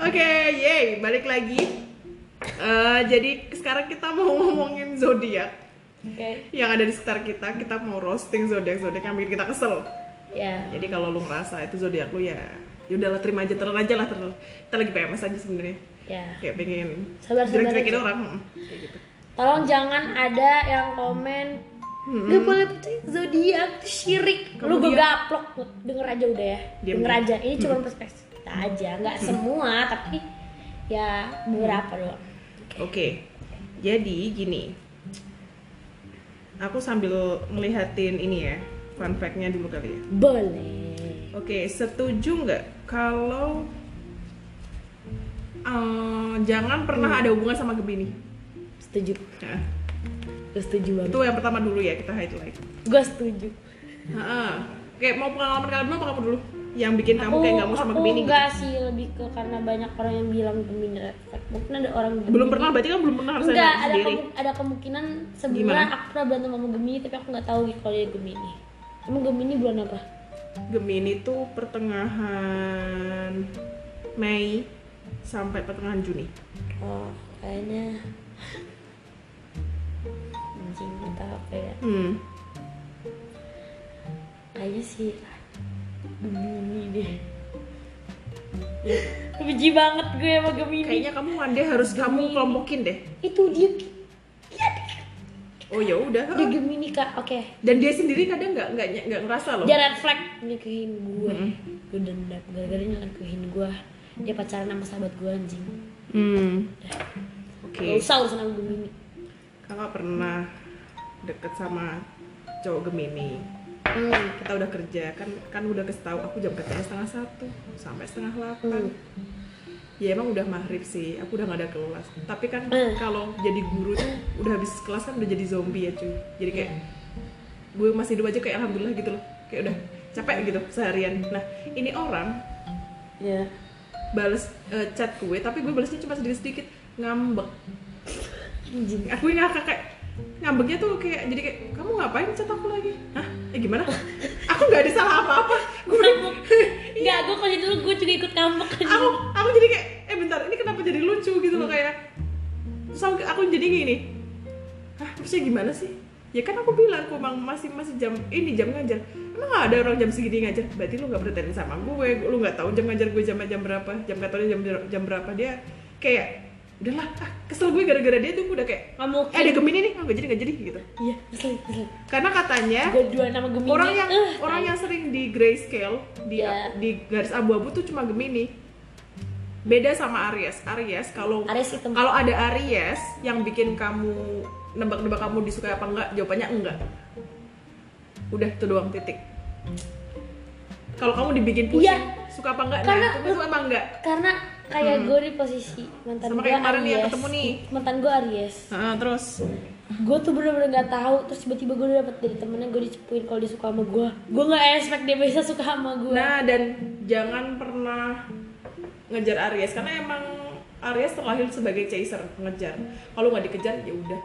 Oke, yay, balik lagi. Eh, jadi sekarang kita mau ngomongin zodiak Oke. yang ada di sekitar kita. Kita mau roasting zodiak zodiak yang bikin kita kesel. Ya. Jadi kalau lu ngerasa itu zodiak lu ya, ya udahlah terima aja, terus aja lah terus. Kita lagi PMS aja sebenarnya. Ya. Kayak pengen jelek-jelekin aja. orang. hmm, Kayak gitu. Tolong jangan ada yang komen Gak boleh percaya zodiak syirik. Lu gue gaplok. Denger aja udah ya. Diam, Denger diam. aja. Ini cuma perspektif kita aja, nggak semua tapi ya beberapa doang. Oke, jadi gini, aku sambil ngelihatin ini ya, fun fact-nya dulu kali ya. Boleh. Oke, setuju nggak kalau eh, jangan pernah ada hubungan sama Gemini? Setuju. Nah, Gue setuju banget. itu yang pertama dulu ya kita highlight. Gue setuju. Heeh. Kayak mau pengalaman kalian dulu apa dulu? Yang bikin kamu kayak nggak mau sama Gemini? gitu? enggak sih lebih ke karena banyak orang yang bilang Gemini red flag. Mungkin ada orang Gemini. Belum pernah, berarti kan belum pernah harus Enggak, ada sendiri. ada kemungkinan Gimana? aku pernah berantem sama Gemini tapi aku nggak tahu kalau dia Gemini. Emang Gemini bulan apa? Gemini tuh pertengahan Mei sampai pertengahan Juni. Oh, kayaknya anjing entah apa ya. Hmm. Kayaknya sih Gemini deh. Benci banget gue sama Gemini. Kayaknya kamu one day harus kamu kelompokin deh. itu dia Oh ya udah. dia Gemini kak. Oke. Dan dia sendiri kadang nggak nggak nggak ngerasa loh. Dia red flag gue. Mm-mm. Gue dendam gara-gara dia nyekuhin gue. Dia pacaran sama sahabat gue anjing. Hmm. Oke. Gak usah urusan sama Gemini. Kakak pernah deket sama cowok Gemini. Hmm. Kita udah kerja kan kan udah kasih tahu aku jam kerjanya setengah satu sampai setengah delapan. Hmm. Ya emang udah maghrib sih, aku udah gak ada kelas. Tapi kan Hmm. kalau jadi guru tuh udah habis kelas kan udah jadi zombie ya cuy. Jadi kayak gue masih hidup aja kayak alhamdulillah gitu loh. Kayak udah capek gitu seharian. Nah ini orang Ya. bales eh, chat gue tapi gue balesnya cuma sedikit sedikit ngambek aku ngakak kayak ngambeknya tuh kayak jadi kayak kamu ngapain chat aku lagi hah eh gimana? Aku nggak ada salah apa apa gue Ngambek. Enggak, gue kalau dulu gue juga ikut ngambek aku aku jadi kayak eh bentar ini kenapa jadi lucu? gitu loh kayak. Terus aku, aku jadi gini hah maksudnya gimana sih? Ya kan aku bilang aku emang masih masih jam ini jam ngajar. Emang ada orang jam segini ngajar? Berarti lu nggak bertanya sama gue. Lu nggak tahu jam ngajar gue jam jam berapa jam kantornya jam jam berapa. Dia kayak udahlah ah, kesel gue gara-gara dia tuh udah kayak Nggak mau eh ada gemini nih. Nggak jadi nggak jadi gitu. Iya, kesel, kesel. karena katanya dua nama Gemini. orang yang Eh, orang yang sering di grayscale di Iya. di garis abu-abu tuh cuma Gemini. Beda sama Aries. Aries kalau kalau ada Aries yang bikin kamu nebak-nebak kamu disukai apa enggak jawabannya enggak. Udah itu doang titik. Kalau kamu dibikin pusing Iya. suka apa enggak? Karena- nah itu, itu emang enggak. Karena kayak gue di posisi mantan gue Aries. ketemu nih. Mantan gue Aries. Nah, terus Gue tuh bener-bener gak tahu terus tiba-tiba gue dapet dari temennya gue dicepuin kalau dia suka sama gue. Gue nggak expect dia bisa suka sama gue. Nah, dan jangan pernah ngejar Aries karena emang Aries terlahir sebagai chaser, ngejar. Kalau nggak dikejar ya udah.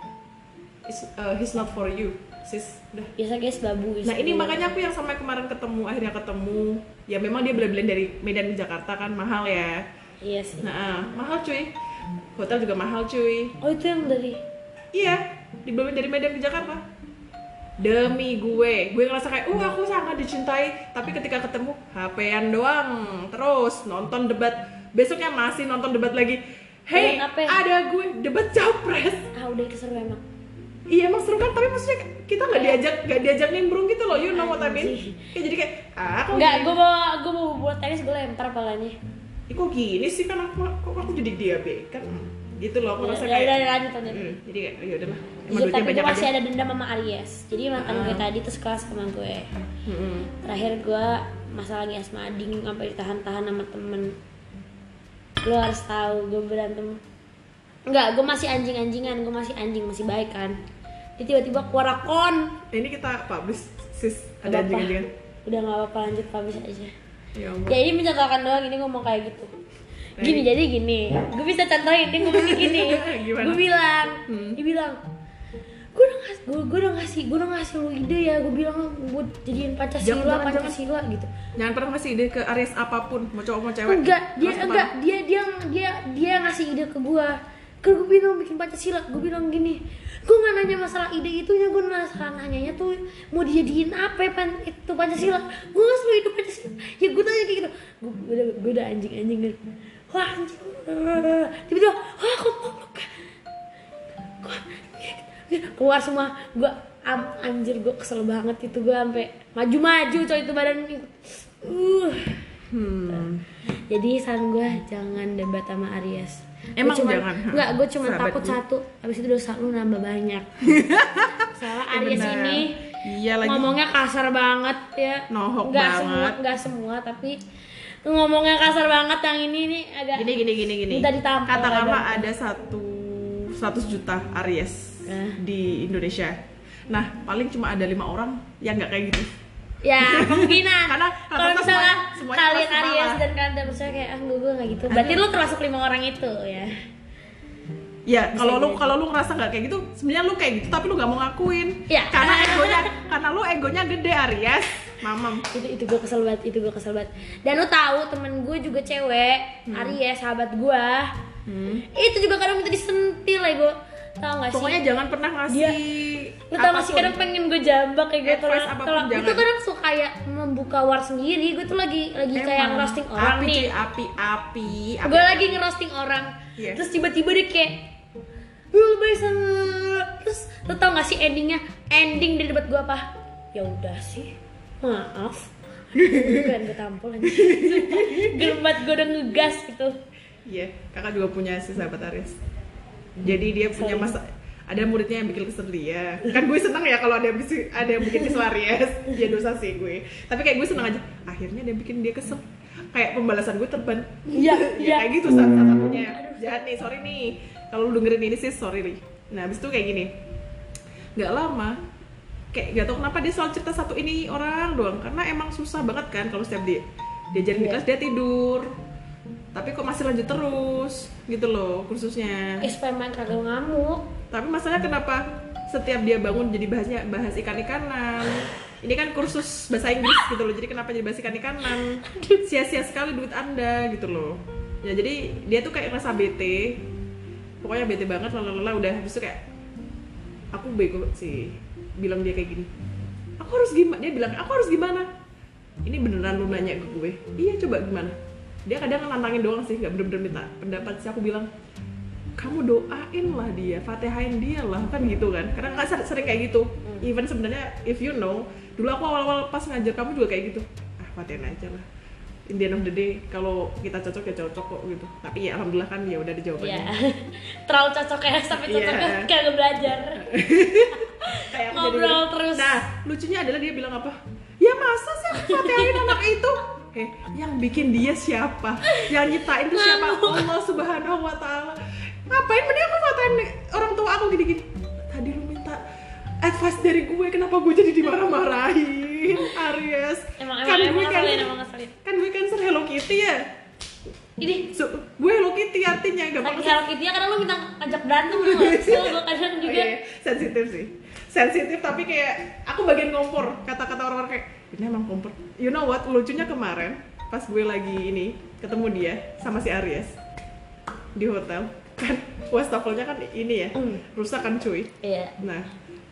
Uh, he's not for you, sis. Udah. Biasa guys babu. Nah, ini makanya aku yang sampai kemarin ketemu, akhirnya ketemu. Ya memang dia benar-benar dari Medan ke Jakarta kan mahal ya. Iya sih. Nah, mahal cuy. Hotel juga mahal cuy. Oh itu yang dari Iya, dibeli dari Medan ke Jakarta. Demi gue, gue ngerasa kayak, uh aku sangat dicintai. Tapi ketika ketemu, HP-an doang. Terus nonton debat, besoknya masih nonton debat lagi. Hey, Debat apa? ada gue debat capres. ah udah itu seru emang. Iya emang seru kan, tapi maksudnya kita nggak diajak, nggak diajak nimbrung gitu loh. You know what I mean? Ya jadi kayak, ah kok Enggak, gini? gue mau gue mau buat tenis gue lempar palanya. Ih, kok gini sih kan aku, kok aku jadi diabetes kan? Gitu loh, aku Ya, rasa ya, kayak. ya, lanjut lanjut. Hmm, jadi kayak, ya udahlah. Emang Iya, duitnya tapi gue masih aja. ada dendam sama Aries. Jadi mantan gue Ah. tadi tuh sekelas sama gue. Terakhir gue masalah lagi asma ading sampai ditahan-tahan sama temen. Lo harus tahu gue berantem. Enggak, gue masih anjing-anjingan, gue masih anjing, masih baik kan. Dia tiba-tiba keluar akun. Nah, ini kita publish sis ada anjing-anjingan. Udah gak apa-apa lanjut publish aja. Ya. Ya ini mencontohkan doang ini ngomong kayak gitu. Gini jadi gini, gue bisa contohin dia ngomongnya gini. Gue bilang, Hmm. dia bilang, gue udah ngasih gue gue udah ngasih gue udah ngasih lu ide ya gue bilang gue jadiin pancasila Jangan, jangan, pancasila gitu Jangan pernah ngasih ide ke Aries apa pun, mau cowok mau cewek. enggak dia enggak dia dia dia dia ngasih ide ke gue kan gue bilang bikin pancasila gue bilang gini gue nggak nanya masalah ide itunya gue masalah nanyanya tuh mau dijadiin apa ya, pan? Itu pancasila. Gue nggak selalu ide pancasila. Ya gue tanya kayak gitu. Gue udah gue udah anjing anjing kan wah anjing. Tiba-tiba wah kok keluar semua. Gue anjir gue kesel banget itu gue sampai maju-maju coy itu badan uh. Hmm. jadi saran gue jangan debat sama Aries Emang cuman- jangan? Enggak, gue cuma takut gue. satu Habis itu dosa lu nambah banyak Soalnya Ya Aries benar. ini Iya lagi. Ngomongnya kasar banget ya Nohok Nggak banget. semua, nggak semua Tapi ngomongnya kasar banget yang ini nih agak Gini gini gini gini. Minta ditampol Katakanlah ada satu 100 juta Aries Eh. di Indonesia. Nah, paling cuma ada lima orang yang nggak kayak gitu. Ya kemungkinan Karena Kalau rata-rata misalnya semuanya- semuanya kalian Aries dan kalian percaya kayak ah gue nggak gitu Berarti lu termasuk lima orang itu ya Ya, kalau lu jadi. kalau lu ngerasa nggak kayak gitu, sebenarnya lu kayak gitu tapi lu nggak mau ngakuin. Ya. Karena egonya karena lu egonya gede Aries. Mamam. itu itu gue kesel banget itu gue kesel banget dan lu tahu temen gue juga cewek Aries sahabat gue Hmm. itu juga kadang minta disentil ya gue tau gak sih Pokoknya jangan pernah ngasih Dia- lu tau gak sih kadang pengen gue jambak kayak gue Advice kalau apa pun kalau itu kadang suka kayak membuka war sendiri. Gue tuh lagi lagi kayak Emang. ngerosting orang api, nih. cuy, api, api, api. gue lagi ngerosting orang. Iya. terus tiba-tiba dia kayak lu sama terus lu tau gak sih endingnya? Ending dari debat gue apa? Ya udah sih. Maaf. Bukan gue tampol aja. Gerbat gue udah ngegas gitu. Iya, kakak juga punya si sahabat Aries. Jadi dia punya masa ada muridnya yang bikin kesel dia. Kan gue seneng ya kalau ada yang bisi- ada yang bikin kesel Aries. Ya dosa sih gue. Tapi kayak gue seneng aja. Akhirnya dia bikin dia kesel. Kayak pembalasan gue terban. Iya, ya, iya. kayak gitu salah satunya. Jahat nih, sorry nih. Kalau lu dengerin ini sih sorry nih. Nah, habis itu kayak gini. Nggak lama kayak gak tau kenapa dia selalu cerita satu ini orang doang karena emang susah banget kan kalau setiap dia diajarin di Iya. kelas dia tidur tapi kok masih lanjut terus gitu loh kursusnya. Main kagak ngamuk. Tapi masalahnya kenapa setiap dia bangun jadi bahasnya bahas ikan ikanan ini kan kursus bahasa Inggris gitu loh jadi kenapa jadi bahas ikan ikanan sia-sia sekali duit anda gitu loh. Ya jadi dia tuh kayak ngerasa bete. Pokoknya bete banget lalala udah. Habis itu kayak aku bego sih bilang dia kayak gini. Aku harus gimana dia bilang aku harus gimana? Ini beneran lu nanya ke gue? Iya coba gimana dia kadang nantangin doang sih nggak bener-bener minta pendapat. Sih aku bilang kamu doain lah dia fatihain dia lah kan gitu kan. Karena nggak ser- sering kayak gitu. Even sebenarnya if you know dulu aku awal-awal pas ngajar kamu juga kayak gitu. Ah fatihain aja lah. In the end of the day kalau kita cocok ya cocok kok gitu. Tapi ya alhamdulillah kan ya udah ada jawabannya. Ya terlalu cocok ya sampai cocok Iya. kagak belajar. Kayak Ngobrol jadi- terus. nah lucunya adalah dia bilang apa? Ya masa sih aku fatihain anak itu eh yang bikin dia siapa? Yang nyiptain itu siapa? Allah subhanahu wa taala. Ngapain? Mending aku fatihain orang tua aku gini-gini. Tadi lu minta advice dari gue kenapa gue jadi dimarah-marahin Aries? Emang kan emang gue emang kan ngeselin emang ngeselin. kan gue cancer Hello Kitty ya? Ini. So, gue Hello Kitty artinya gampang Tapi Hello Kitty ya karena lu minta ngajak berantem lu? So, gue kadang Oh, juga iya, sensitif sih. Sensitif tapi kayak aku bagian kompor kata-kata kayak ini emang kompor you know what lucunya kemarin pas gue lagi ini ketemu dia sama si Aries di hotel kan wastafelnya kan ini ya Hmm. rusak kan cuy Iya nah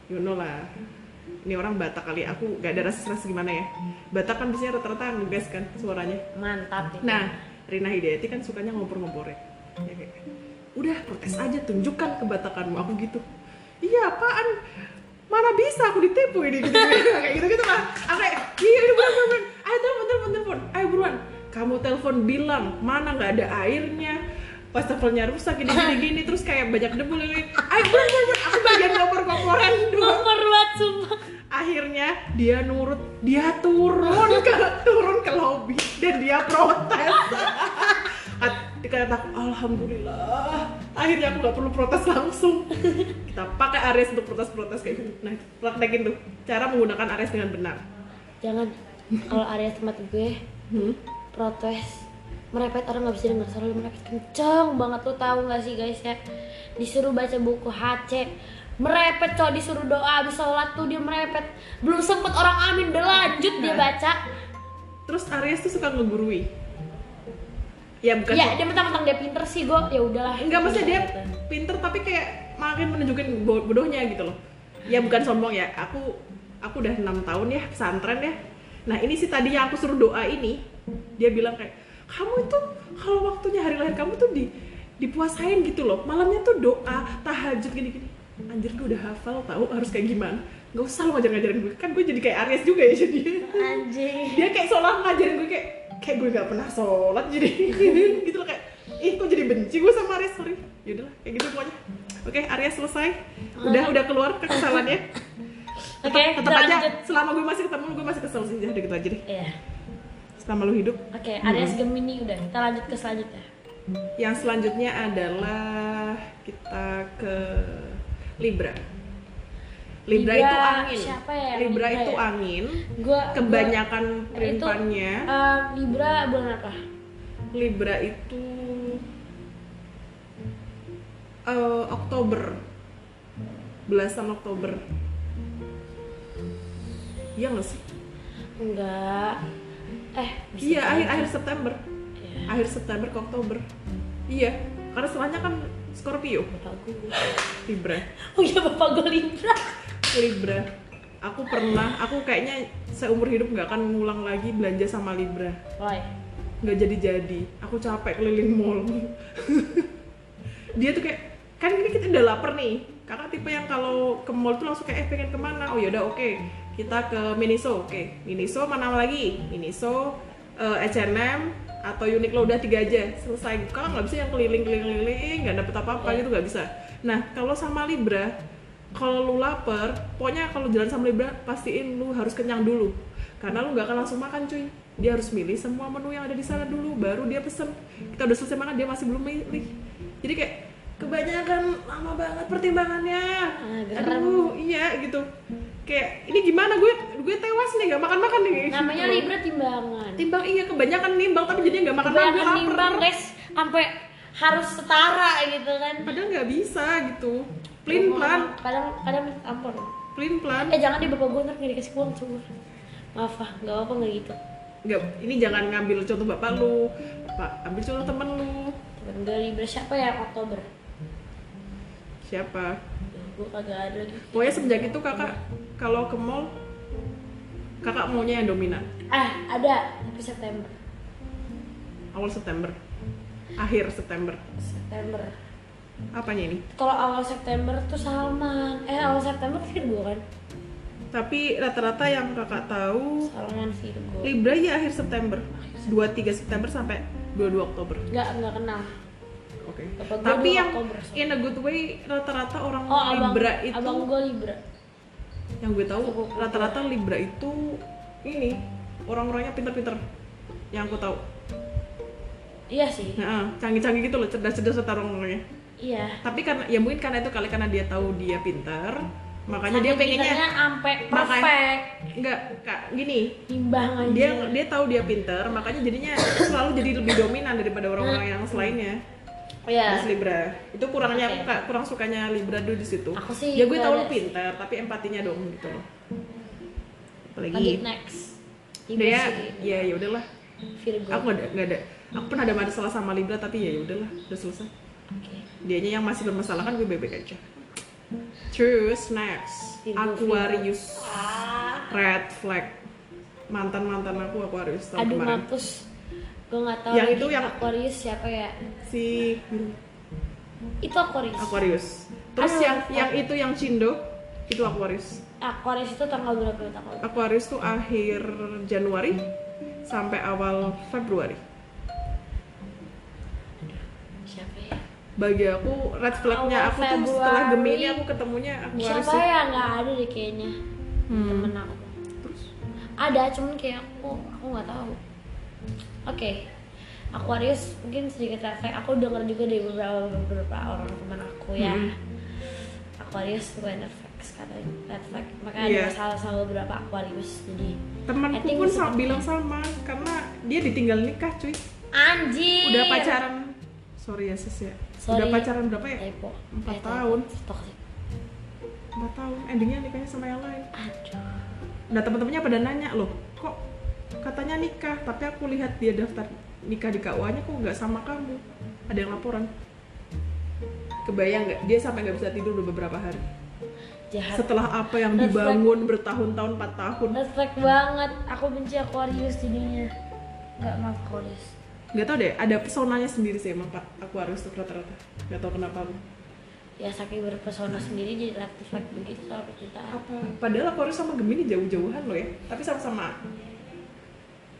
you know lah ini orang Batak kali aku gak ada rasa-rasa gimana ya Batak kan biasanya rata-rata ngegas kan suaranya mantap itu. Nah, Rina Hidayati kan sukanya ngompor-ngomporin. Ya kayak, udah protes aja, tunjukkan kebatakanmu. Aku gitu. Iya, apaan? Mana bisa aku ditipu ini gitu, kayak gitu gitu lah. Aku kayak, iya udah buruan buruan. Ayo telepon telepon telepon, ayo buruan. Kamu telepon bilang mana nggak ada airnya. Pas teleponnya rusak gini gini gini terus kayak banyak debu lagi. Ayo buruan buruan, buruan. Aku bagian ngompor-ngomporan doang Kompor banget sumpah akhirnya dia nurut dia turun ke turun ke lobby dan dia protes kata aku alhamdulillah akhirnya aku nggak perlu protes langsung. Kita pakai Aries untuk protes-protes kayak gitu. Nah praktekin tuh. Cara menggunakan Aries dengan benar. Jangan. Kalau area tempat gue hmm? protes. Merepet orang nggak bisa dengar. Suara lu merepet kenceng banget. Lu tahu nggak sih guys ya? Disuruh baca buku HC merepet cowok disuruh doa habis sholat tuh dia merepet. Belum sempet orang amin. Udah lanjut dia baca. Terus Aries tuh suka ngegurui ya bukan ya dia mentang-mentang dia pinter sih gue ya udahlah enggak maksudnya dia Gitu. pinter tapi kayak makin menunjukin bo- bodohnya gitu loh. Ya bukan sombong ya aku aku udah enam tahun ya pesantren ya. Nah ini sih tadi yang aku suruh doa ini dia bilang kayak kamu itu kalau waktunya hari lahir kamu tuh di dipuasain gitu loh. Malamnya tuh doa tahajud gini gini anjir gue udah hafal tahu harus kayak gimana. Nggak usah lo ngajar-ngajarin gue kan gue jadi kayak Aries juga ya jadi. Anjing. Dia kayak seolah ngajarin gue kayak kayak gue nggak pernah sholat jadi gitu loh kayak ih kok jadi benci gue sama Aries? Sorry. Yaudahlah kayak gitu pokoknya. Oke Aries selesai. Udah udah keluar kekesalannya. Oke tetap kita aja lanjut. selama gue masih ketemu gue masih kesel sih. Udah gitu aja deh. Iya. selama lu hidup. Oke Aries Gemini udah. Kita lanjut ke selanjutnya. Yang selanjutnya adalah kita ke Libra Libra, Libra, itu angin. siapa ya Libra, Libra itu ya? angin. Gua kebanyakan gua- itu, perintannya eh, Libra bulan apa? Libra itu eh, Oktober. Belasan Oktober. Iya nggak sih? Enggak. Eh iya akhir akhir September. Iya. akhir September ke Oktober. Iya karena setelahnya kan Scorpio. Bapak gue Libra. Oh iya bapak gue Libra Libra. Aku pernah aku kayaknya seumur hidup nggak akan ngulang lagi belanja sama Libra. Why? Nggak jadi-jadi. Aku capek keliling mall. Dia tuh kayak kan ini kita udah lapar nih. Kakak tipe yang kalau ke mall tuh langsung kayak eh pengen ke mana? Oh yaudah oke. Kita ke Miniso oke. Miniso mana lagi? Miniso H&M atau Uniqlo udah tiga aja. Selesai. Kakak nggak bisa yang keliling keliling keliling nggak dapet apa apa Iya. gitu nggak bisa. Nah kalau sama Libra kalau lu lapar pokoknya kalau jalan sama Libra pastiin lu harus kenyang dulu. Karena lu nggak akan langsung makan cuy. Dia harus milih semua menu yang ada di sana dulu baru dia pesen. Kita udah selesai makan dia masih belum milih. Jadi kayak kebanyakan lama banget pertimbangannya. Ah, aduh iya gitu. Kayak ini gimana? Gue gue tewas nih gak makan makan nih. Namanya Gitu. Libra timbangan. Timbang iya kebanyakan nimbang tapi jadinya nggak makan makan kebanyakan nimbang guys. Sampai harus setara gitu kan. Padahal nggak bisa gitu plin plan kadang kadang ampun. Plin plan eh jangan deh bapak gue ntar nggak dikasih uang coba. Maaf ah nggak apa nggak gitu. Nggak ini jangan ngambil contoh bapak lu. Pak ambil contoh temen lu. Temen gue siapa ya Oktober? Siapa? Gue kagak ada lagi. Pokoknya semenjak itu kakak kalau ke mall kakak maunya yang dominan. Ah ada tapi September. Awal September. Akhir September. September apanya ini? Kalau awal September tuh Salman. Eh awal September Virgo kan? Tapi rata-rata yang kakak tahu Salman Virgo. Libra ya akhir September. 23 September sampai 22 Oktober. Nggak nggak kenal. Oke. Gua tapi dua yang Oktober, so. in a good way rata-rata orang oh abang Libra itu abang gue Libra. Yang gue tahu rata-rata Libra itu ini orang-orangnya pinter-pinter. Yang aku tahu. Iya sih. Nah, canggih-canggih gitu loh cerdas-cerdas orang-orangnya iya. Tapi karena ya mungkin karena itu kali karena dia tahu dia pinter makanya dia Saking pengennya sampai perfect. Enggak kak gini. Timbang aja. Dia dia tahu dia pinter makanya jadinya selalu jadi lebih dominan daripada orang-orang yang selainnya. Iya. Mas Libra. Itu kurangnya aku Oke. kak kurang sukanya Libra dulu di situ. Aku sih ya gue tahu lu pinter tapi empatinya dong gitu loh. Apalagi lanjut next. Libra dia ya ya udahlah. Virgo aku nggak ada ada. Aku pernah ada masalah sama Libra tapi ya ya udahlah udah selesai. Oke. Dianya yang masih bermasalah kan gue bebek aja. Terus next Aquarius. Ah. Red flag. Mantan mantan aku Aquarius tahun aduh kemarin. mampus. Gue nggak tahu Yang itu yang- Aquarius siapa ya? Si itu Aquarius. Aquarius. Terus Aduh, yang aku- yang itu yang Cindo itu Aquarius. Aquarius itu tanggal berapa tanggal? Berapa? Aquarius tuh akhir Januari sampai awal Februari siapa ya bagi aku red flagnya Awal aku tuh setelah Februari. Gemini aku ketemunya Aquarius siapa ya? Nggak ada deh kayaknya. Hmm. temen aku. Ada cuman kayak aku aku nggak tahu. Oke. Aquarius mungkin sedikit red flag. Aku dengar juga dari beberapa beberapa orang teman aku ya. Hmm. Aquarius bukan red flag katanya red flag. Makanya Iya. ada masalah sama beberapa Aquarius jadi temanku pun sama, okay. bilang sama karena dia ditinggal nikah cuy. Anjir. Udah pacaran sorry ya sis ya. Sorry. udah pacaran berapa ya? Typo Empat Eh, typo. tahun. Empat tahun. Endingnya nikahnya sama yang lain. Aduh. Nah teman-temannya pada nanya loh kok katanya nikah tapi aku lihat dia daftar nikah di KUA nya kok nggak sama kamu? Ada yang laporan. Kebayang nggak? Dia sampai nggak bisa tidur udah beberapa hari. Jahat. Setelah apa yang Reflect. dibangun bertahun-tahun 4 tahun. Respect banget. Aku benci Aquarius jadinya. Nggak maaf Aquarius nggak tau deh ada pesonanya sendiri sih emang Pak. Aquarius tuh rata-rata. Nggak tau kenapa ya saking berpesona sendiri jadi reflect begitu soal percintaan apa? Padahal Aquarius sama Gemini jauh-jauhan loh ya. Tapi sama-sama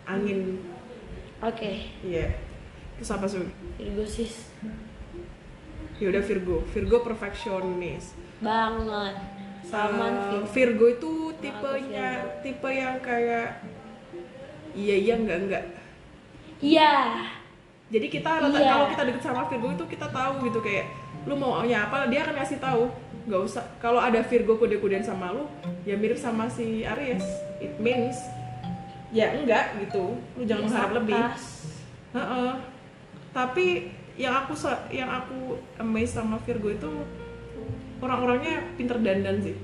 angin. Oke. Iya. Terus apa sih? Virgo sis. Ya udah Virgo. Virgo perfectionist banget. Salman Uh, Virgo. Virgo itu tipenya tipe yang kayak iya iya enggak enggak iya jadi kita Iya. kalau kita deket sama Virgo itu kita tahu gitu kayak lu maunya apa dia akan ngasih tahu nggak usah kalau ada Virgo kode-kodean sama lu ya mirip sama si Aries it means ya enggak gitu lu jangan Ya, mengharap lebih satas. Heeh. tapi yang aku yang aku amazed sama Virgo itu orang-orangnya pinter dandan sih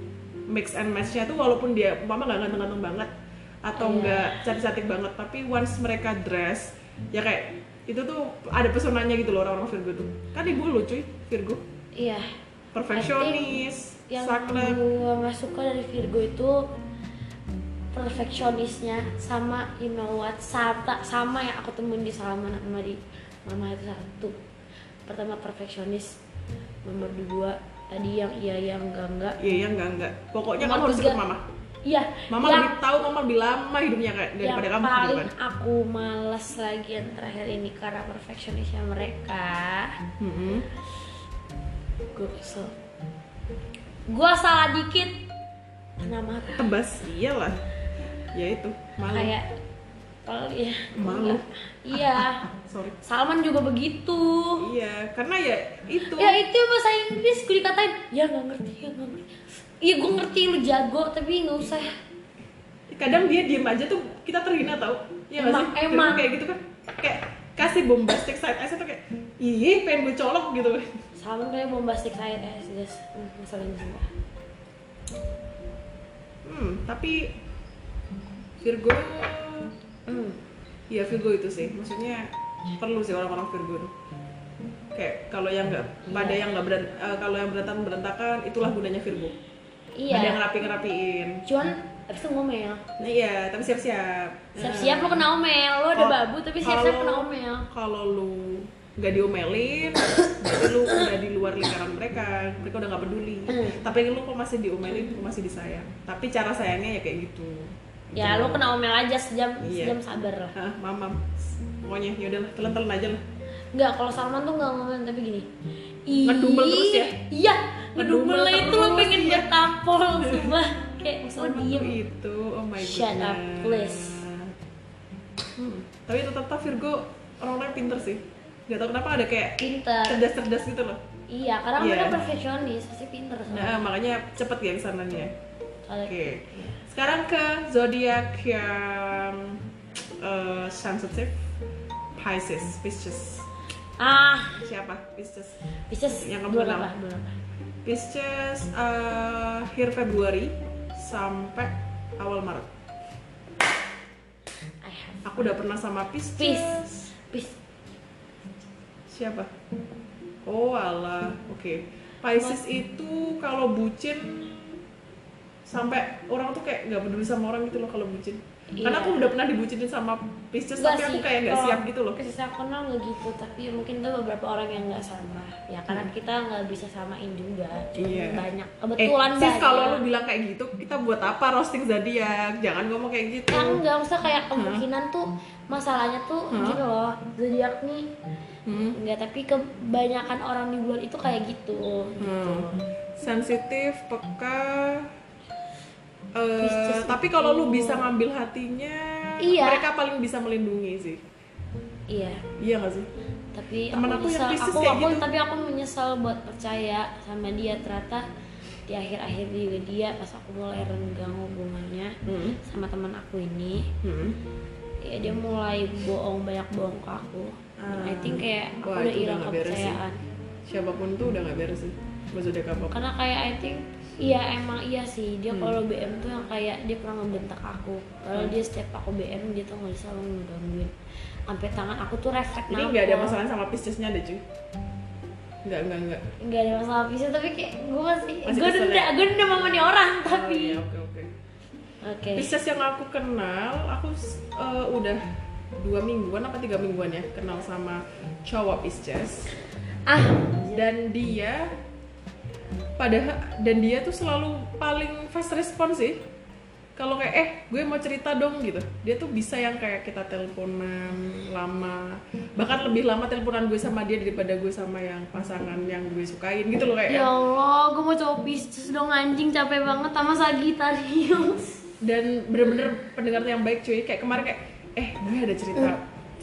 mix and matchnya tuh walaupun dia mama nggak ganteng-ganteng banget atau Iya. nggak cantik-cantik banget tapi once mereka dress ya kayak itu tuh ada pesonanya gitu loh orang-orang Virgo tuh. Kan ibu lu cuy Virgo. Iya. Perfectionist yang saklek. gue nggak suka dari Virgo itu perfeksionisnya sama you know what sama, sama yang aku temuin di Salman sama di Mama itu satu. Pertama perfeksionis nomor dua tadi yang iya yang enggak enggak. Iya iya enggak enggak. Pokoknya Nomor kamu harus ikut mama iya mama yang, lebih tahu mama lebih lama hidupnya kayak yang daripada kamu gitu paling kan. aku males lagi yang terakhir ini karena perfeksionisnya mereka. Mm-mm. gue kesel. Gue salah dikit kena marah. Tebas iyalah. Ya itu malu. Kayak kalau ya Malu. iya. Sorry. Salman juga begitu. Iya karena ya itu. Ya itu bahasa Inggris gue dikatain ya nggak ngerti ya nggak ngerti iya gue ngerti lu jago tapi nggak usah kadang dia diem aja tuh kita terhina tau ya Emang- sih emang. kayak gitu kan kayak kasih bombastic side eye tuh kayak ih pengen gue colok gitu Salman kayak bombastic saya guys guys hmm, masalahnya sumpah hmm tapi Virgo hmm. Iya Virgo itu sih, maksudnya perlu sih orang-orang Virgo. Kayak kalau yang nggak pada yang nggak beran, eh, kalau yang berantakan berantakan itulah gunanya Virgo. Iya Ada yang ngerapi ngerapiin. cuman abis itu ngomel Nah iya, tapi siap-siap. siap-siap lo kena omel lo ada babu tapi siap-siap kena omel Kalau lu nggak diomelin, berarti lu udah di luar lingkaran mereka. Mereka udah nggak peduli. Hmm. Tapi lu kok masih diomelin, lu masih disayang. Tapi cara sayangnya ya kayak gitu. ya lo kena omel aja sejam Iya. sejam sabar lah Hah, mamam. Pokoknya yaudahlah, telan-telan aja lah. Enggak, kalau Salman tuh nggak ngomel tapi gini. Ngedumel "Ih, terus ya? Iya, Ngedumel itu lo pengen iya. gue tampol sumpah. Kayak lo Sama diem. itu, oh my god. Shut up, please. Hmm, tapi tetap Virgo orang-orang pinter sih. Gak tau kenapa ada kayak Pinter. cerdas-cerdas gitu loh. Iya, karena Iya. mereka perfeksionis, pasti pinter Nah, sama. makanya cepet ya ke sananya. Soalnya- Oke. Sekarang ke zodiak yang eh, sensitif, Pisces, Pisces. Ah, Siapa? Pisces. Pisces Yang kamu kenal. Pisces eh, akhir Februari sampai awal Maret. Aku udah pernah sama Pisces. Pis. Pis. Siapa? Oh alah, oke. Pisces itu kalau bucin sampai orang tuh kayak nggak peduli sama orang gitu loh kalau bucin. Karena Iya. aku udah pernah dibucinin sama Pisces tapi aku kayak nggak siap gitu loh. Pisces aku kenal nggak gitu, tapi mungkin tuh beberapa orang yang nggak sama. Ya karena kita nggak bisa samain juga. Cuma Hmm. Iya. banyak. Eh, Kebetulan sis banyak. kalau lu bilang kayak gitu, kita buat apa roasting zodiak? Jangan ngomong kayak gitu. Ya enggak, maksudnya kayak kemungkinan tuh masalahnya tuh Hah? gini loh, zodiak nih Hmm. enggak tapi kebanyakan orang di bulan itu kayak gitu. Hmm. Sensitif, peka. Pisces tapi kalau lu bisa ngambil hatinya, Iya. mereka paling bisa melindungi sih. Iya, Iya gak sih? tapi Temen aku aku yang nyesel, Pisces aku, kayak aku gitu. tapi aku menyesal buat percaya sama dia ternyata di akhir-akhir juga dia pas aku mulai renggang hubungannya Hmm. sama teman aku ini Hmm. ya dia mulai bohong banyak bohong ke aku Dan I think kayak aku Wah, udah hilang kepercayaan Siapa pun tuh udah gak beres sih. Zodiak apa pun. karena kayak I think Iya emang iya sih dia Hmm. kalau BM tuh yang kayak dia pernah ngebentak aku kalau Hmm. dia setiap aku BM dia tuh nggak selalu ngegangguin sampai tangan aku tuh refleks Ini nggak ada masalah sama Piscesnya deh cuy. Nggak nggak nggak. nggak ada masalah bisa tapi kayak gue masih, Masih gue denda ya? gue denda sama nih orang tapi Oh, iya, oke oke. oke Pisces yang aku kenal, aku eh, udah dua mingguan apa tiga mingguan ya kenal sama cowok Pisces ah dan dia padahal dan dia tuh selalu paling fast response sih. Kalau kayak eh gue mau cerita dong gitu. Dia tuh bisa yang kayak kita teleponan lama bahkan lebih lama teleponan gue sama dia daripada gue sama yang pasangan yang gue sukain gitu loh kayak ya Allah gue mau coba Pisces dong anjing capek banget sama Sagittarius dan bener-bener pendengar yang baik cuy. Kayak kemarin kayak eh gue ada cerita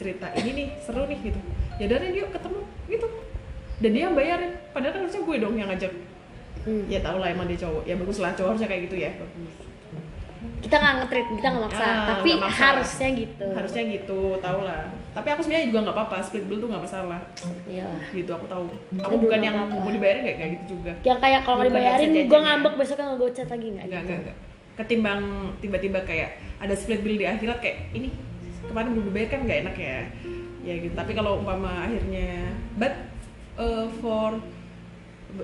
cerita ini nih seru nih gitu. Ya nih yuk ketemu gitu. Dan dia yang bayarin. Padahal kan harusnya gue dong yang ngajak Hmm. ya tau lah emang dia cowok. Ya bagus lah cowok harusnya kayak gitu ya. Kita nggak ngetrit kita nggak maksa. Ah, tapi nggak maksa. harusnya gitu. Harusnya gitu tau lah. Tapi aku sebenarnya juga nggak apa-apa split bill tuh nggak masalah. Iya. Gitu aku tahu. Aku Aduh, bukan nggak yang mau dibayarin kayak kayak gitu juga. Yang kayak kalau nggak dibayarin gue ngambek ya. besoknya nggak gue chat lagi nggak gitu. enggak ketimbang tiba-tiba kayak ada split bill di akhirat kayak ini kemarin belum dibayar kan nggak enak ya? Ya gitu. Tapi kalau umpama akhirnya but uh, for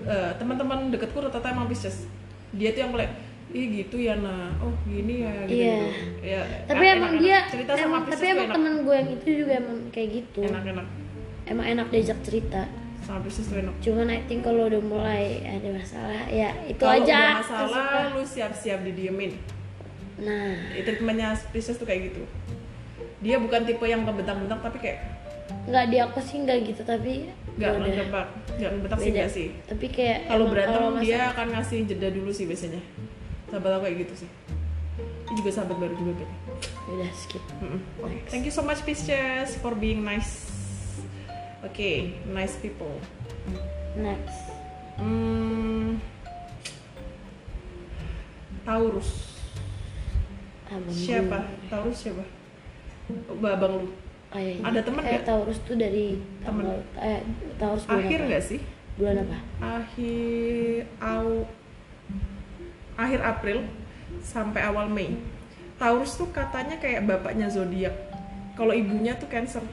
uh, teman-teman deketku rata-rata emang Pisces dia tuh yang mulai ih gitu ya nah oh gini ya gitu, gitu. ya tapi enak- emang enak. dia cerita sama emang, Pisces tapi emang temen gue yang itu juga emang kayak gitu. Enak-enak. Emang enak diajak cerita. Sama Pisces tuh enak. Cuman I think kalau udah mulai ada masalah ya itu kalau aja. udah Terus masalah apa? lu siap-siap didiemin. Nah. Itu treatmentnya Pisces tuh kayak gitu. Dia bukan tipe yang ngebentang-bentang tapi kayak nggak di aku sih nggak gitu tapi nggak ya udah. ngebentak nggak ngebentak sih nggak sih? Tapi kayak kalau berantem masalah- dia akan ngasih jeda dulu sih biasanya. Sahabat aku kayak gitu sih. Ini juga sahabat baru juga kayaknya. Udah skip. Mm-mm. Oke. thank you so much Pisces for being nice. Oke nice people. Next. Hmm, Taurus. Abang siapa? Gue. Taurus siapa? Oh, babang lu Oh, iya, iya. Ada temen eh, nggak? Taurus tuh dari Temen. tanggal eh Taurus bulan akhir nggak sih bulan apa akhir au, akhir April sampai awal Mei. Taurus tuh katanya kayak bapaknya zodiak. Kalau ibunya tuh Cancer.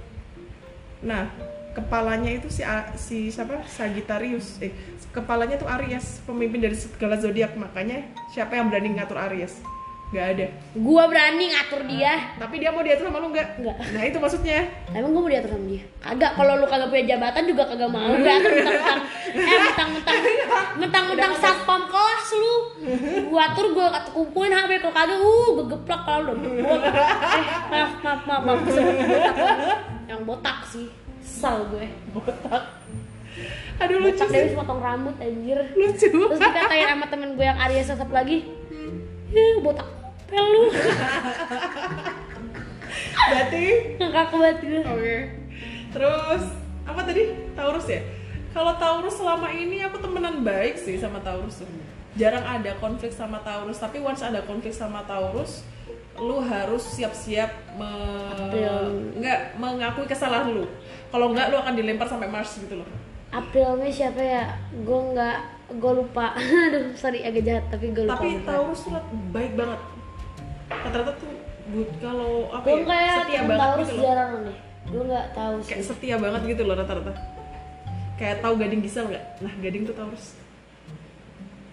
Nah, kepalanya itu si si siapa? Sagittarius. Eh, kepalanya tuh Aries, pemimpin dari segala zodiak. Makanya siapa yang berani ngatur Aries? Gak ada. gua berani ngatur dia Tapi dia mau diatur sama lu nggak? Nggak. Nah, itu maksudnya. emang gua mau diatur sama dia kagak kalau lu kagak punya jabatan juga kagak mau diatur mentang-mentang eh mentang-mentang mentang-mentang satpam kelas lu gua atur gua kumpulin HP kalau kagak uh gua geplak kalau lu eh maaf maaf maaf maaf Kesel, botak. yang botak sih sal gue Botak. Aduh lucu botak sih. Dewi potong rambut anjir Lucu. terus dikatain sama temen gue yang Arya sesep lagi ya botak pel lu Berarti ngakak banget gue Oke. Terus apa tadi? Taurus ya? Kalau Taurus selama ini aku temenan baik sih sama Taurus tuh. Jarang ada konflik sama Taurus, tapi once ada konflik sama Taurus, lu harus siap-siap me... April. nggak mengakui kesalahan lu. Kalau nggak lu akan dilempar sampai Mars gitu loh. Aprilnya siapa ya gue nggak gue lupa aduh sorry agak jahat tapi gue lupa Tapi. Taurus tuh baik banget. Rata-rata tuh good kalau apa gue ya? kayak setia banget Taurus gitu loh. jarang deh gue nggak tahu sih Kayak setia banget gitu loh rata-rata. Kayak tahu gading gisel nggak? Nah gading tuh Taurus.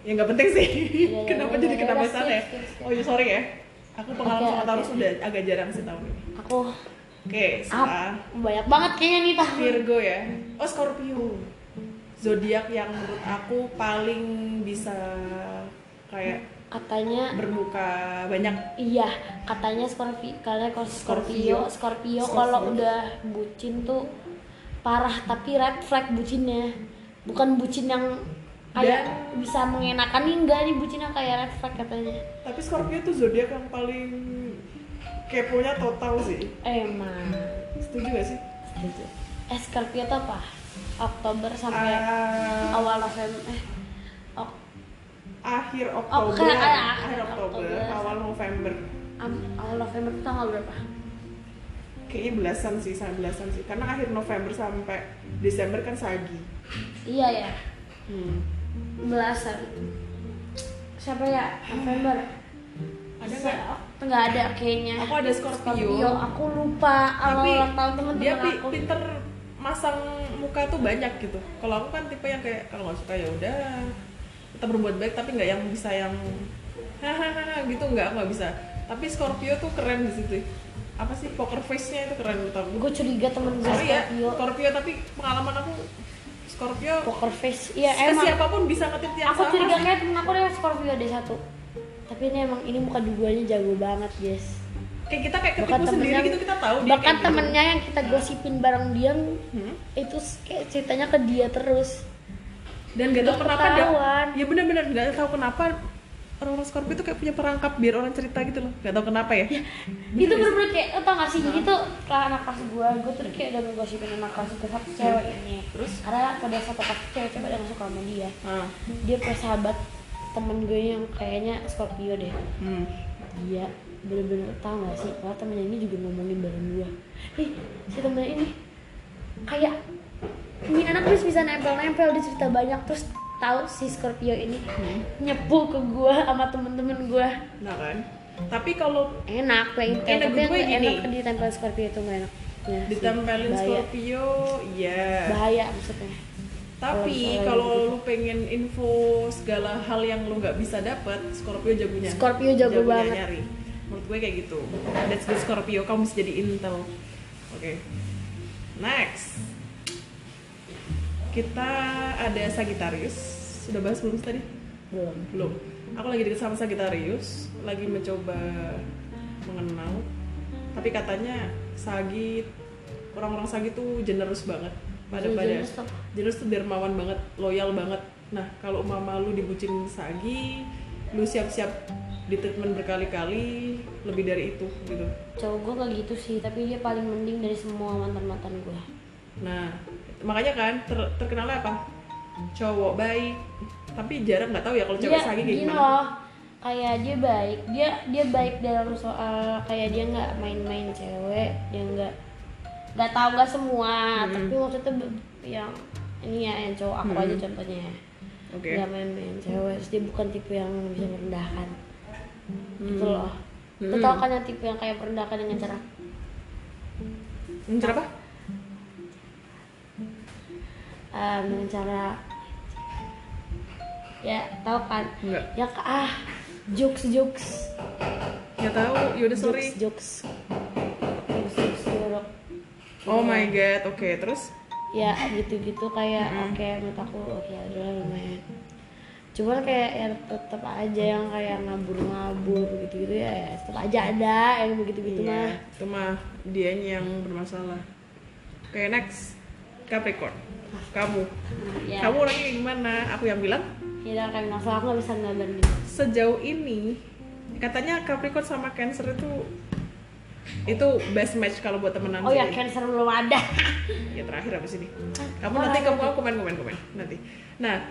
Ya nggak penting sih. iya, Kenapa iya, jadi iya, kenapa iya, sana skip, ya? skip, skip. Oh iya sorry ya. Aku pengalaman Oke, sama Taurus udah agak jarang sih tahun ini. aku Oke, setelah banyak banget kayaknya nih tahun Virgo ya. Oh Scorpio. Zodiak yang menurut aku paling bisa kayak katanya bermuka banyak. Iya katanya Scorpio kalian kalau Scorpio. Scorpio. Scorpio, Scorpio. kalau udah bucin tuh parah tapi red flag bucinnya. Bukan bucin yang kayak bisa mengenakan nih enggak nih bucinnya kayak red flag katanya. Tapi Scorpio tuh zodiak yang paling keponya total sih. Emang. Setuju gak sih? Eh Scorpio tuh apa? Oktober sampai Ah, awal November eh akhir Oh, Oktober, kayak akhir akhir Oktober, Oktober. awal November. am- awal November tuh tanggal berapa Kayaknya belasan sih, sampai belasan sih. Karena akhir November sampai Desember kan Sagi. iya ya Hmm. belasan siapa ya November Ada nggak? nggak ada kayaknya Aku ada Scorpio. aku lupa awal Tapi ulang tahun dia teman-teman pi- aku pinter masang muka tuh banyak gitu. Kalau aku kan tipe yang kayak kalau nggak suka ya udah kita berbuat baik tapi nggak yang bisa yang hahaha gitu nggak aku nggak bisa. Tapi Scorpio tuh keren di situ. Apa sih poker face-nya itu keren menurut aku. gue curiga temen gue Sorry ya, Scorpio Scorpio tapi pengalaman aku Scorpio poker face iya emang siapa pun bisa ngetit yang aku sama curiga kayak temen aku ada Scorpio ada satu tapi ini emang ini muka duanya jago banget guys kayak kita kayak bahkan ketipu sendiri temennya gitu kita tahu dia bahkan gitu. temennya yang kita gosipin bareng dia Hmm? itu kayak ceritanya ke dia terus dan gak tau kenapa ketahuan. ya benar-benar gak tahu kenapa orang-orang Scorpio tuh kayak punya perangkap biar orang cerita gitu loh. Gak tahu kenapa ya. Itu bener-bener kayak tau gak sih? Jadi tuh lah anak kelas gue gue tuh kayak udah ngegosipin anak kelas ke satu cewek ini. Terus? karena pada satu kelas cewek cewek yang suka sama dia. Ah. dia punya sahabat temen gue yang kayaknya Scorpio deh. Hmm. dia bener-bener tau gak sih? Kalau temennya ini juga ngomongin bareng gue ih si temennya ini kayak ini anak bisa bisa nempel-nempel dia cerita banyak terus tahu si Scorpio ini nyepu ke gue sama temen-temen gue nah kan? Tapi kalau enak intel Enak, tapi yang gue nggak gini. enak ditempel Scorpio itu nggak enak. Ya sih, ditempelin bahaya. Scorpio iya. Bahaya maksudnya. Tapi kalau gitu. lu pengen info segala hal yang lu nggak bisa dapat Scorpio jagonya. Scorpio jago Jagonya banget. nyari. Menurut gue kayak gitu. That's good Scorpio. Kamu bisa jadi intel. Oke. Next kita ada Sagittarius. Sudah bahas belum tadi? Belum. Belum. Aku lagi deket sama Sagittarius. Lagi mencoba mengenal. Tapi katanya Sagi orang-orang Sagi tuh generous banget. Pada pada Generous tuh. generous tuh dermawan banget loyal banget. Nah kalau mama lu dibucin Sagi lu siap-siap di treatment berkali-kali lebih dari itu gitu. Cowok gue nggak gitu sih tapi dia paling mending dari semua mantan mantan gue nah makanya kan ter- terkenalnya apa? Cowok baik tapi jarang nggak tahu ya kalau cewek Sagi kayak gini gimana. loh. Kayak dia baik dia dia baik dalam soal kayak dia nggak main-main cewek dia nggak nggak tahu nggak semua. Hmm. tapi maksudnya yang ini ya yang cowok aku Hmm. aja contohnya. Oke. Nggak main-main cewek terus dia bukan tipe yang bisa merendahkan. Gitu loh. Hmm. Lo tau kan yang tipe yang kayak merendahkan dengan cara? Hmm, cara apa um, dengan cara ya tau kan? Enggak. ya ah jokes jokes. Nggak tahu. Yaudah sorry. Jokes jokes. Jokes jokes jorok. Oh my god oke terus? Ya gitu-gitu kayak Mm-mm. oke menurut aku oke adalah lumayan. Cuman kayak ya tetap aja yang kayak ngabur-ngabur gitu-gitu ya, ya tetap aja ada yang begitu-gitu Iya, mah. itu mah dianya yang bermasalah. Oke next. Capricorn kamu. Ya. Kamu orangnya kayak gimana aku yang bilang? Ya udah kayak masalah aku nggak bisa ngabarin sejauh ini katanya Capricorn sama Cancer itu itu best match kalau buat temenan oh ya cancer belum ada. Ya terakhir habis ini? Kamu Oh, nanti kamu komen komen komen. Nanti. Nah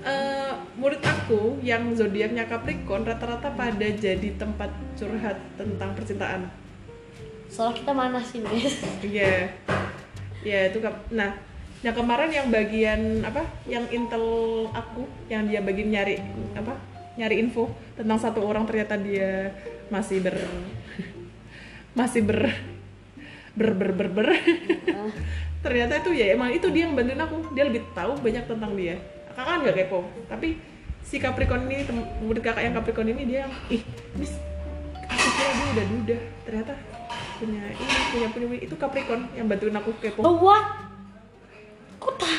eh, menurut aku yang zodiaknya Capricorn rata-rata pada jadi tempat curhat tentang percintaan. Soalnya kita mana sih guys Iya. Ya itu kap- nah yang kemarin yang bagian apa? Yang intel aku yang dia bagian nyari apa? Nyari info tentang satu orang ternyata dia masih ber masih ber ber ber ber, ber. ternyata itu ya emang itu dia yang bantuin aku. Dia lebih tahu banyak tentang dia. Kakak kan nggak kepo tapi si Capricorn ini murid kakak yang Capricorn ini dia ih ini aku kira dia udah duda. Ternyata punya ini punya punya punya." itu Capricorn yang bantuin aku kepo. Oh what kok tak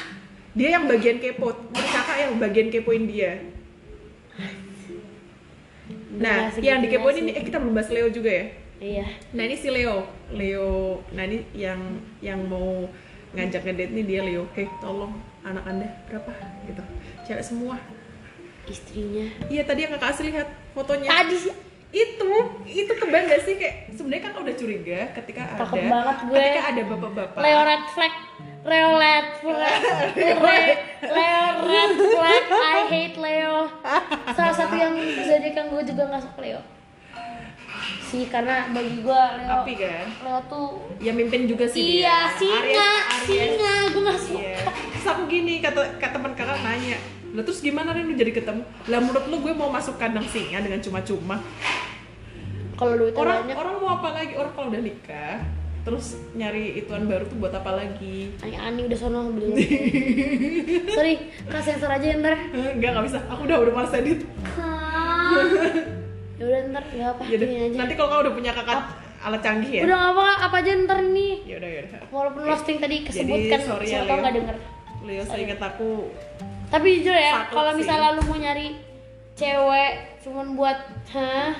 dia yang bagian kepo murid kakak yang bagian kepoin dia nah Nggak yang dikepoin ini eh kita belum bahas Leo juga ya iya Nah ini si Leo, Leo. Nah ini yang yang mau ngajak ngedate nih dia Leo. Hei tolong anak anda berapa? Gitu. Cewek semua. istrinya Iya tadi yang kakak asli lihat fotonya. tadi sih Itu itu kebang gak sih kayak sebenarnya kan udah curiga ketika ada Takut banget gue. ketika ada bapak-bapak. Leo red flag Leo red flag Le- Leo red flag I hate Leo salah satu yang zodiak yang gue juga nggak suka Leo sih karena bagi gue Leo Api kan? Leo tuh Ya mimpin juga sih iya dia. singa Aries- Aries. singa gue nggak suka Iya. Terus aku gini kata kata teman kakak nanya, Lah terus gimana Rin lu jadi ketemu? Lah menurut lu gue mau masuk kandang singa dengan cuma-cuma? kalau duitnya Orang banyak orang mau apa lagi? Orang kalau udah nikah terus nyari ituan baru tuh buat apa lagi? ani ani udah sono beli sorry kak sensor aja ya, ntar Enggak, nggak bisa. Aku udah udah malas edit. ya udah ntar nggak apa Yaudah, aja nanti kalau kamu udah punya kakak alat canggih ya. udah nggak apa apa aja ntar ini Yaudah, yaudah. walaupun roasting tadi kesebutkan sorry ya, Leo. nggak denger Leo, saya ingat aku tapi jujur ya kalau misalnya lu mau nyari cewek cuman buat hah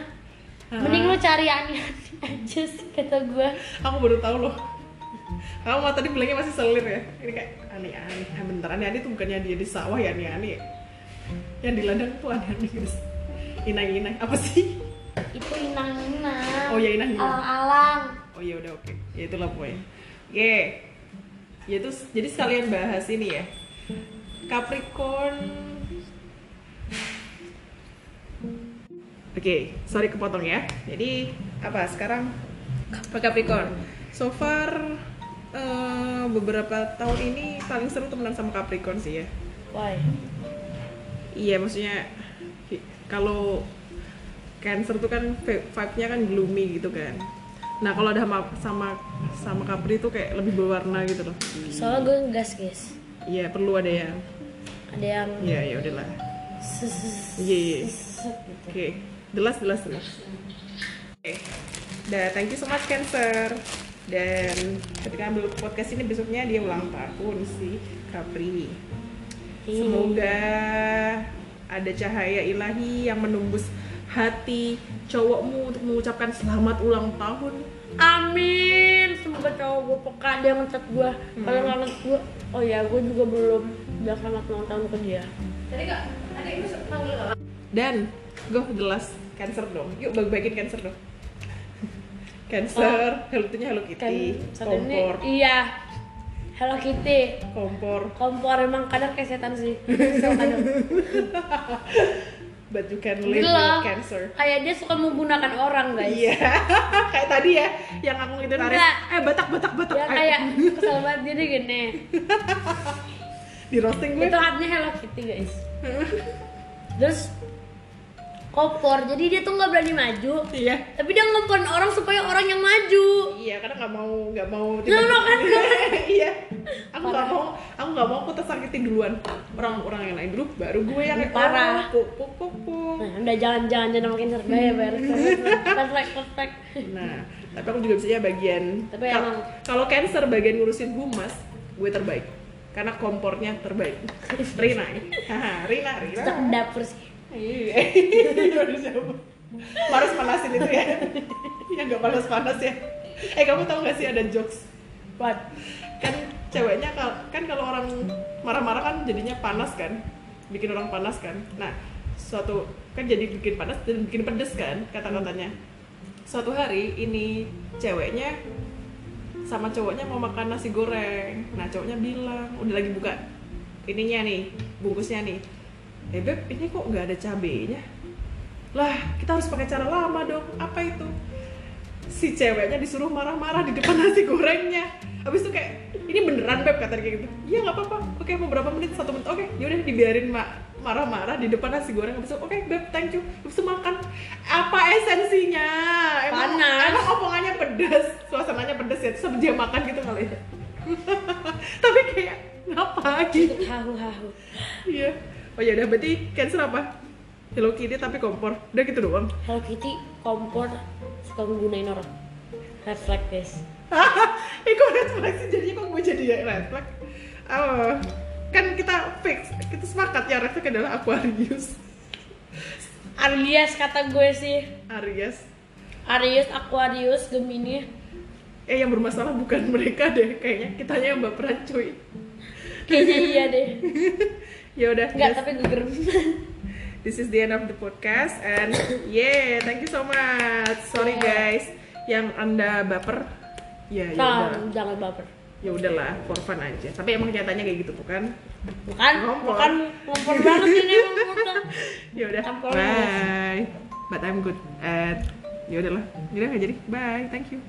mending lu cari ani aja sih kata gua. Aku baru tahu loh. Kamu mah tadi bilangnya masih selir ya. Ini kayak aneh-aneh ah, bentar aneh-aneh tuh bukannya dia di sawah ya aneh-aneh ya? yang di ladang tuh aneh-aneh guys. Inai-inai apa sih? Itu inang inang. Oh, ya, inang-inang. alang alang. Oh ya udah oke. Ya itulah pokoknya. Oke. Ya itu jadi sekalian bahas ini ya. Capricorn Oke, sorry kepotong ya. Jadi apa sekarang Capricorn? So far eh, beberapa tahun ini paling seru temenan sama Capricorn sih ya. why Iya, maksudnya kalau Cancer tuh kan vi- vibe-nya kan gloomy gitu kan. Nah, kalau ada sama sama sama Capri tuh kayak lebih berwarna gitu loh. soalnya gue ngegas guys Iya, perlu ada yang ada yang Iya, ya udahlah. Iya, iya. Oke, jelas jelas jelas. Oke, dah thank you so much Cancer. Dan ketika ambil podcast ini besoknya dia ulang tahun si Capri. Semoga ada cahaya ilahi yang menembus hati cowokmu untuk mengucapkan selamat ulang tahun. Amin. Semoga cowok gue peka dia ngechat gue. Kalau nggak ngechat gue, oh ya gue juga belum bilang selamat ulang tahun ke dia. Tadi kak, ada itu panggil Dan gue jelas Cancer dong. Yuk bagi-bagiin Cancer dong. Cancer, Hello Kitty-nya Hello Kan Kitty, ini, kompor, iya. Hello Kitty. kompor, Kompor emang kadang kayak setan sih. Kadang. but you can live loh. with Cancer. Kayak dia suka menggunakan orang guys. Iya, kayak tadi ya, yang aku gitu tarik. Eh batak batak batak. Ayo. kayak kesel banget dia deh gini. di roasting gue. Itu hatinya Hello Kitty guys. Terus kompor, jadi dia tuh nggak berani maju. Iya. Tapi dia ngepon orang supaya orang yang maju. Iya, karena nggak mau nggak mau. No, no, kan? iya. Aku nggak mau, aku nggak mau aku tersakiti duluan. Orang-orang yang lain dulu, baru gue yang kayak, Parah. oh, puk puk puk puk. Nah, udah jangan-jangan jangan makin seru bayar bayar. Perfect, perfect. Nah, tapi aku juga bisa bagian. Tapi emang- kalau cancer bagian ngurusin humas, gue terbaik. Karena kompornya terbaik. Rina, haha, Rina, Rina. Cocok dapur sih. Iya? Panas panasin itu ya? Yang nggak panas panas ya? Eh kamu tahu gak sih ada jokes? What? Kan ceweknya kan kalau orang marah-marah kan jadinya panas kan, bikin orang panas kan. Nah suatu kan jadi bikin panas dan bikin pedes kan kata-katanya. Suatu hari ini ceweknya sama cowoknya mau makan nasi goreng. Nah cowoknya bilang udah lagi buka ininya nih bungkusnya nih. Eh beb ini kok nggak ada cabenya? Lah kita harus pakai cara lama dong. Apa itu? Si ceweknya disuruh marah-marah di depan nasi gorengnya. Habis itu kayak ini beneran beb kata dia gitu. Iya nggak apa-apa. Oke mau berapa menit? Satu menit. Oke yaudah dibiarin mak marah-marah di depan nasi goreng habis itu oke beb thank you habis itu makan apa esensinya emang Panas. emang omongannya pedas suasananya pedas ya terus dia makan gitu kali ya tapi kayak ngapa gitu Ikut hahu-hahu. iya oh ya udah berarti cancer apa Hello Kitty tapi kompor udah gitu doang Hello Kitty kompor suka menggunain orang. Reflect guys. eh kok refleksi jadinya kok gue jadi ya refleks oh kan kita fix kita sepakat ya refleks adalah Aquarius Aries kata gue sih. Aries Aries, Aquarius, Gemini. eh yang bermasalah bukan mereka deh kayaknya kitanya yang baperan cuy Kayaknya iya deh. Ya udah Enggak, guys. tapi gue gerem. this is the end of the podcast and yeah thank you so much sorry Yeah. guys yang anda baper ya ya udah jangan baper. ya udahlah for fun aja tapi emang nyatanya kayak gitu bukan Bukan, Ngompor. bukan ngompor banget ini ya udah bye but I'm good at ya udahlah udah nggak jadi bye thank you